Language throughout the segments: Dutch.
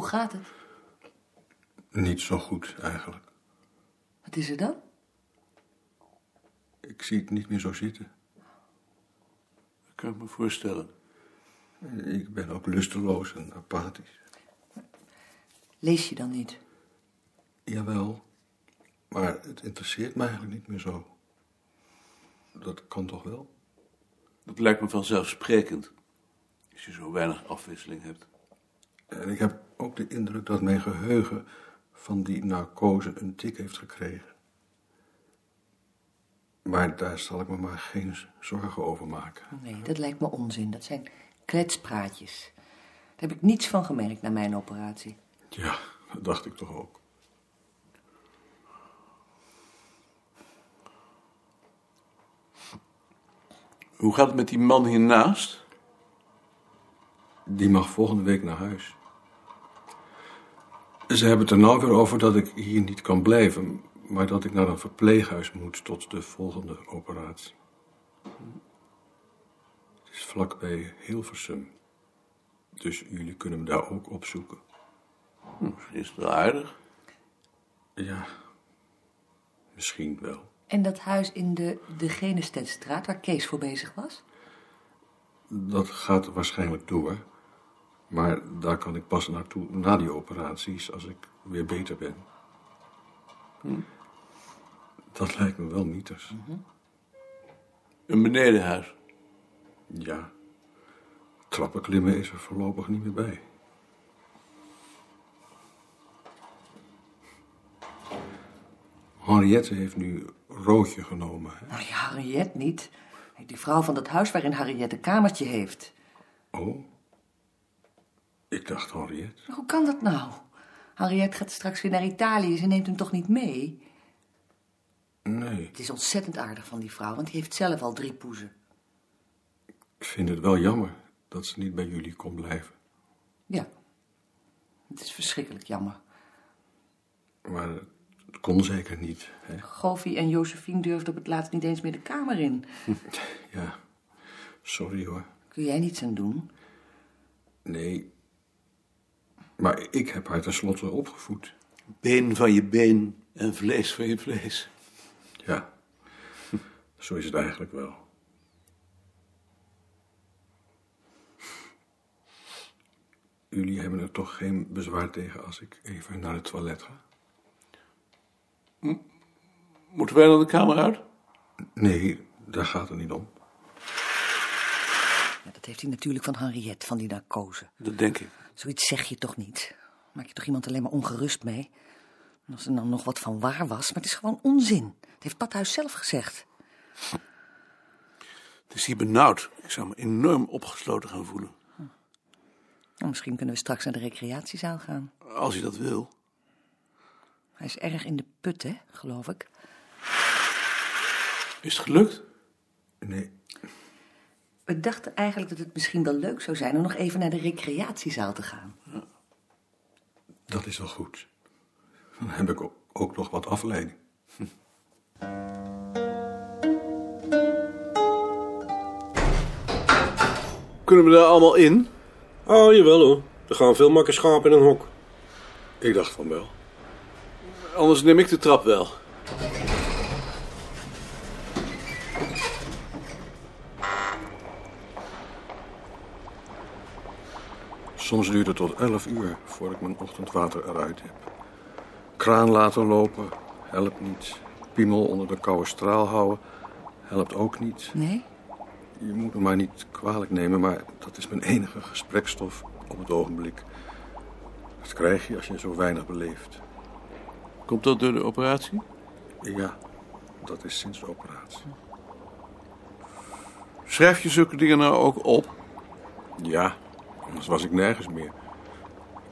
gaat het? Niet zo goed, eigenlijk. Wat is er dan? Ik zie het niet meer zo zitten. Dat kan ik me voorstellen. Ik ben ook lusteloos en apathisch. Lees je dan niet? Jawel, maar het interesseert me eigenlijk niet meer zo. Dat kan toch wel? Dat lijkt me vanzelfsprekend. Als je zo weinig afwisseling hebt. En ik heb ook de indruk dat mijn geheugen van die narcose een tik heeft gekregen. Maar daar zal ik me maar geen zorgen over maken. Nee, dat lijkt me onzin. Dat zijn kletspraatjes. Daar heb ik niets van gemerkt na mijn operatie. Ja, dat dacht ik toch ook. Hoe gaat het met die man hiernaast? Die mag volgende week naar huis. Ze hebben het er nou weer over dat ik hier niet kan blijven, maar dat ik naar een verpleeghuis moet tot de volgende operatie. Het is vlakbij Hilversum. Dus jullie kunnen me daar ook opzoeken. Hm, Misschien is het wel aardig. Ja, misschien wel. En dat huis in de, de Genestedstraat waar Kees voor bezig was? Dat gaat waarschijnlijk door. Maar daar kan ik pas naartoe na die operaties als ik weer beter ben. Dat lijkt me wel nieters. Een benedenhuis. Ja, trappenklimmen is er voorlopig niet meer bij. Henriette heeft nu Roodje genomen. Hè? Nou ja, Harriet niet. Die vrouw van dat huis waarin Harriet een kamertje heeft. Oh, ik dacht Henriette. Maar hoe kan dat nou? Harriet gaat straks weer naar Italië. Ze neemt hem toch niet mee? Nee, Het is ontzettend aardig van die vrouw, want die heeft zelf al drie poezen. ik vind het wel jammer dat ze niet bij jullie kon blijven. Ja. Het is verschrikkelijk jammer. Maar het kon zeker niet. Hè? En Josephine durfden op het laatst niet eens meer de kamer in. Ja, sorry hoor. Kun jij niets aan doen? Nee, maar ik heb haar tenslotte opgevoed. Been van je been en vlees van je vlees. Ja, zo is het eigenlijk wel. Jullie hebben er toch geen bezwaar tegen als ik even naar het toilet ga? Moeten wij dan de kamer uit? Nee, daar gaat het niet om. Ja, dat heeft hij natuurlijk van Henriette, van die narcose. Dat denk ik. Zoiets zeg je toch niet? Maak je toch iemand alleen maar ongerust mee? En als er dan nog wat van waar was, maar het is gewoon onzin. Dat heeft Pathuis zelf gezegd. Het is hier benauwd. Ik zou me enorm opgesloten gaan voelen. Nou, misschien kunnen we straks naar de recreatiezaal gaan. Als je dat wil. Hij is erg in de put, hè, geloof ik. Is het gelukt? Nee, We dachten eigenlijk dat het misschien wel leuk zou zijn om nog even naar de recreatiezaal te gaan. dat is wel goed. Dan heb ik ook- nog wat afleiding. Kunnen we daar allemaal in? Oh, jawel hoor. Er gaan veel makke schapen in een hok. Ik dacht van wel. Anders neem ik de trap wel. Soms duurt het tot 11 uur voordat ik mijn ochtendwater eruit heb. Kraan laten lopen, helpt niet. Piemel onder de koude straal houden, helpt ook niet. Nee? Je moet me maar niet kwalijk nemen, maar dat is mijn enige gesprekstof op het ogenblik. Dat krijg je als je zo weinig beleeft. Komt dat door de operatie? Ja, dat is sinds de operatie. Schrijf je zulke dingen nou ook op? Ja, anders was ik nergens meer.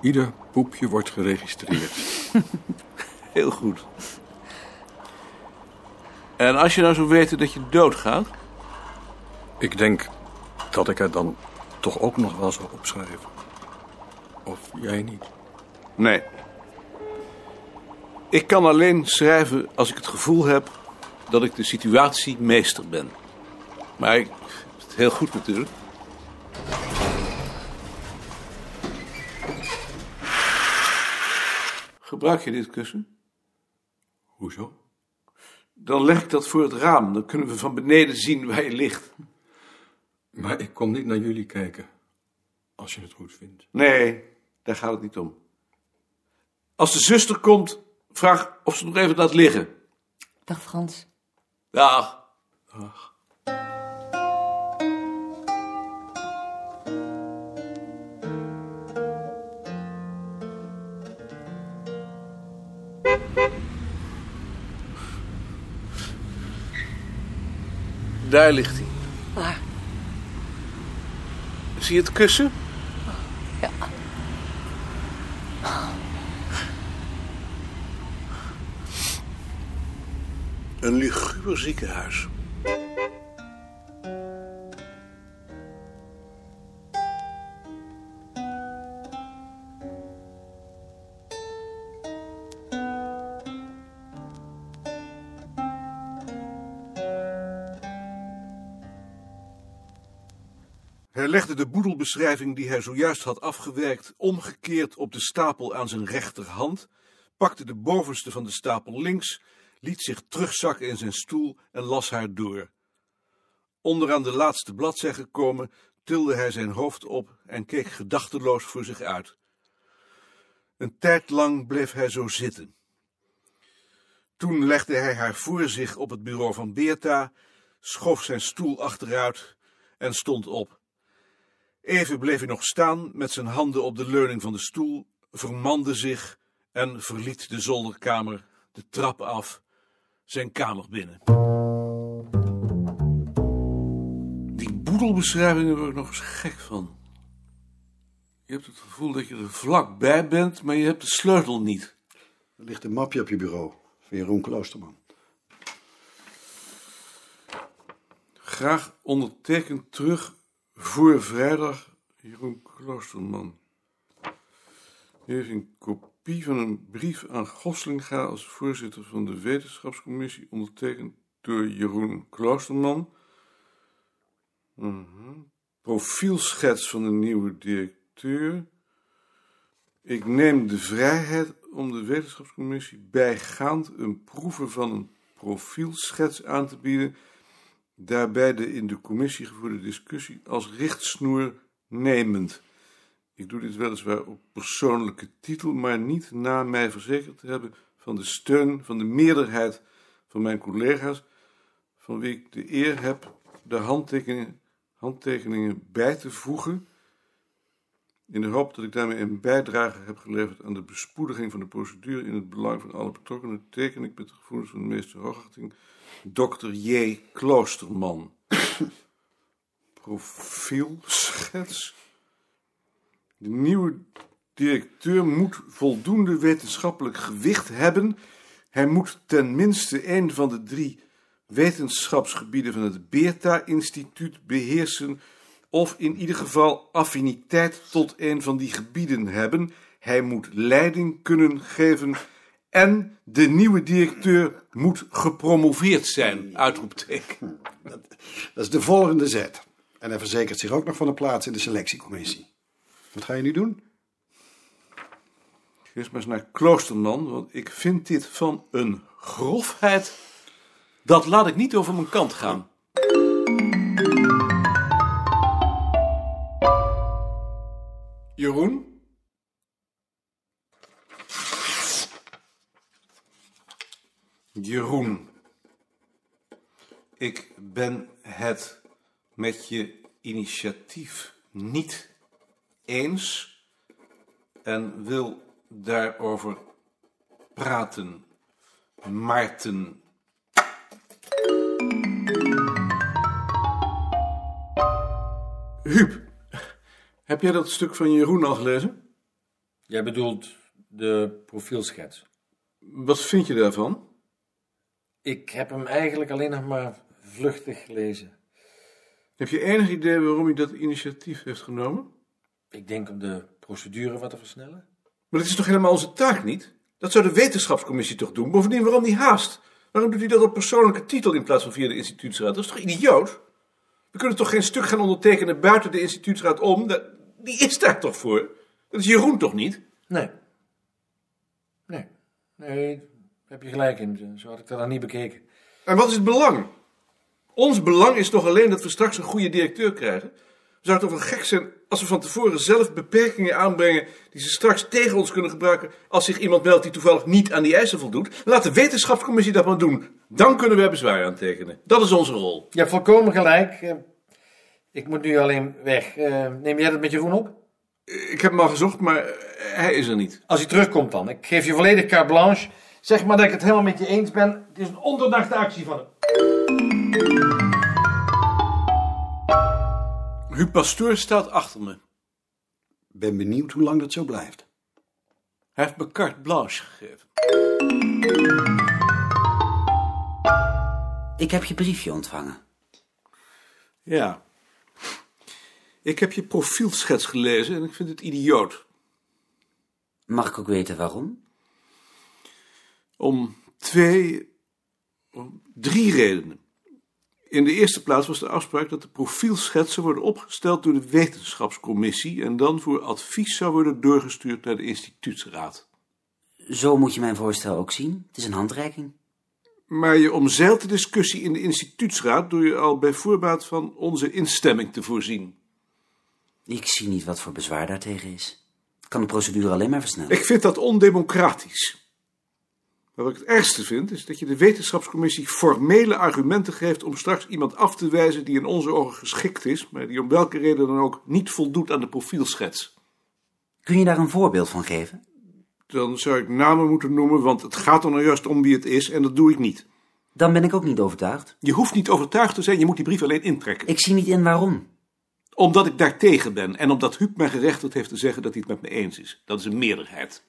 Ieder poepje wordt geregistreerd. Heel goed. En als je nou zou weten dat je doodgaat, Ik denk dat ik het dan toch ook nog wel zou opschrijven. Of jij niet? Nee. Ik kan alleen schrijven als ik het gevoel heb dat ik de situatie meester ben. Maar ik het heel goed natuurlijk. Gebruik je dit kussen? Hoezo? Dan leg ik dat voor het raam. Dan kunnen we van beneden zien waar je ligt. Maar ik kom niet naar jullie kijken. Als je het goed vindt. Nee, daar gaat het niet om. Als de zuster komt, vraag of ze nog even laat liggen. Dag Frans. Dag. Daar ligt hij. Waar? Zie je het kussen? Ja. Een luguber ziekenhuis. Hij legde de boedelbeschrijving die hij zojuist had afgewerkt omgekeerd op de stapel aan zijn rechterhand, pakte de bovenste van de stapel links, liet zich terugzakken in zijn stoel en las haar door. Onderaan de laatste bladzij gekomen, tilde hij zijn hoofd op en keek gedachteloos voor zich uit. Een tijd lang bleef hij zo zitten. Toen legde hij haar voor zich op het bureau van Beerta, schoof zijn stoel achteruit en stond op. Even bleef hij nog staan met zijn handen op de leuning van de stoel, vermande zich en verliet de zolderkamer, de trap af, zijn kamer binnen. Die boedelbeschrijvingen word ik nog eens gek van. Je hebt het gevoel dat je er vlakbij bent, maar je hebt de sleutel niet. Er ligt een mapje op je bureau van Jeroen Kloosterman. Graag ondertekend terug voor vrijdag, Jeroen Kloosterman. U heeft een kopie van een brief aan Goslinga als voorzitter van de wetenschapscommissie, ondertekend door Jeroen Kloosterman. Mhm. Profielschets van de nieuwe directeur. Ik neem de vrijheid om de wetenschapscommissie bijgaand een proeve van een profielschets aan te bieden daarbij de in de commissie gevoerde discussie als richtsnoer nemend. Ik doe dit weliswaar op persoonlijke titel, maar niet na mij verzekerd te hebben van de steun van de meerderheid van mijn collega's, van wie ik de eer heb de handtekeningen, handtekeningen bij te voegen, in de hoop dat ik daarmee een bijdrage heb geleverd aan de bespoediging van de procedure in het belang van alle betrokkenen, teken ik met de gevoelens van de meeste hoogachting Dr. J. Kloosterman. Profielschets. De nieuwe directeur moet voldoende wetenschappelijk gewicht hebben. Hij moet ten minste een van de drie wetenschapsgebieden van het Beerta-instituut beheersen, of in ieder geval affiniteit tot een van die gebieden hebben. Hij moet leiding kunnen geven en de nieuwe directeur moet gepromoveerd zijn. Uitroepteken. Dat is de volgende zet. En hij verzekert zich ook nog van een plaats in de selectiecommissie. Wat ga je nu doen? Eerst maar eens naar Kloosterman, want ik vind dit van een grofheid. Dat laat ik niet over mijn kant gaan. Jeroen? Jeroen, ik ben het met je initiatief niet eens en wil daarover praten. Maarten. Huub, heb jij dat stuk van Jeroen al gelezen? Jij bedoelt de profielschets. Wat vind je daarvan? Ik heb hem eigenlijk alleen nog maar vluchtig gelezen. Heb je enig idee waarom hij dat initiatief heeft genomen? Ik denk om de procedure wat te versnellen. Maar dat is toch helemaal onze taak niet? Dat zou de wetenschapscommissie toch doen? Bovendien, waarom die haast? Waarom doet hij dat op persoonlijke titel in plaats van via de instituutsraad? Dat is toch idioot? We kunnen toch geen stuk gaan ondertekenen buiten de instituutsraad om? Dat- Die is daar toch voor? Dat is Jeroen toch niet? Nee. Nee, nee, daar heb je gelijk in. Zo had ik dat nog niet bekeken. En wat is het belang? Ons belang is toch alleen dat we straks een goede directeur krijgen? Zou het toch wel gek zijn als we van tevoren zelf beperkingen aanbrengen die ze straks tegen ons kunnen gebruiken als zich iemand meldt die toevallig niet aan die eisen voldoet? Laat de wetenschapscommissie dat maar doen. Dan kunnen we bezwaar aantekenen. Dat is onze rol. Je hebt volkomen gelijk. Ik moet nu alleen weg. Eh, Neem jij dat met Jeroen op? Ik heb hem al gezocht, maar hij is er niet. Als hij terugkomt dan. Ik geef je volledig carte blanche. Zeg maar dat ik het helemaal met je eens ben. Het is een onderdachte actie van hem. Huub Pastoor staat achter me. Ben benieuwd hoe lang dat zo blijft. Hij heeft me carte blanche gegeven. Ik heb je briefje ontvangen. Ja. Ik heb je profielschets gelezen en ik vind het idioot. Mag ik ook weten waarom? Om twee, om drie redenen. In de eerste plaats was de afspraak dat de profielschetsen worden opgesteld door de wetenschapscommissie en dan voor advies zou worden doorgestuurd naar de instituutsraad. Zo moet je mijn voorstel ook zien. Het is een handreiking. Maar je omzeilt de discussie in de instituutsraad door je al bij voorbaat van onze instemming te voorzien. Ik zie niet wat voor bezwaar daartegen is. Het kan de procedure alleen maar versnellen. Ik vind dat ondemocratisch. Maar wat ik het ergste vind, is dat je de wetenschapscommissie formele argumenten geeft om straks iemand af te wijzen die in onze ogen geschikt is, maar die om welke reden dan ook niet voldoet aan de profielschets. Kun je daar een voorbeeld van geven? Dan zou ik namen moeten noemen, want het gaat er nou juist om wie het is en dat doe ik niet. Dan ben ik ook niet overtuigd. Je hoeft niet overtuigd te zijn, je moet die brief alleen intrekken. Ik zie niet in waarom. Omdat ik daartegen ben en omdat Huub mij gerechtigd heeft te zeggen dat hij het met me eens is. Dat is een meerderheid.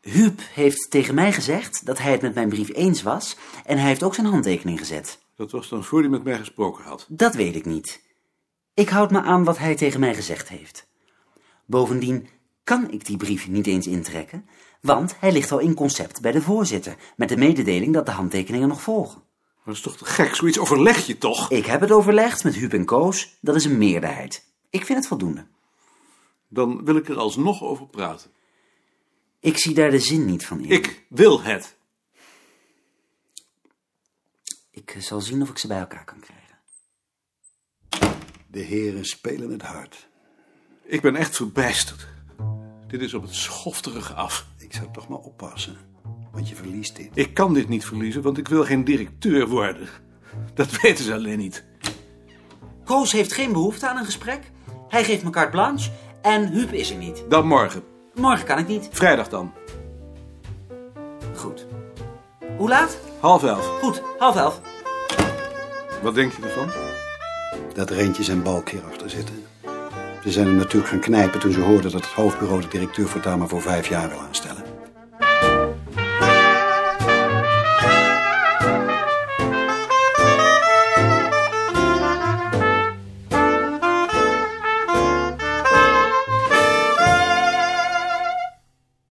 Huub heeft tegen mij gezegd dat hij het met mijn brief eens was en hij heeft ook zijn handtekening gezet. Dat was dan voor hij met mij gesproken had. Dat weet ik niet. Ik houd me aan wat hij tegen mij gezegd heeft. Bovendien kan ik die brief niet eens intrekken, want hij ligt al in concept bij de voorzitter, met de mededeling dat de handtekeningen nog volgen. Dat is toch te gek, zoiets overleg je toch? Ik heb het overlegd met Huub en Koos, dat is een meerderheid. Ik vind het voldoende. Dan wil ik er alsnog over praten. Ik zie daar de zin niet van in. Ik wil het. Ik eh, zal zien of ik ze bij elkaar kan krijgen. De heren spelen het hard. Ik ben echt verbijsterd. Dit is op het schofterige af. Ik zou toch maar oppassen, want je verliest dit. Ik kan dit niet verliezen, want ik wil geen directeur worden. Dat weten ze alleen niet. Koos heeft geen behoefte aan een gesprek. Hij geeft me carte blanche en Huub is er niet. Dan morgen. Morgen kan ik niet. Vrijdag dan. Goed. Hoe laat? Half elf. Goed, half elf. Wat denk je ervan? Dat Rentjes en Balk hierachter zitten. Ze zijn hem natuurlijk gaan knijpen toen ze hoorden dat het hoofdbureau de directeur voortaan maar voor vijf jaar wil aanstellen.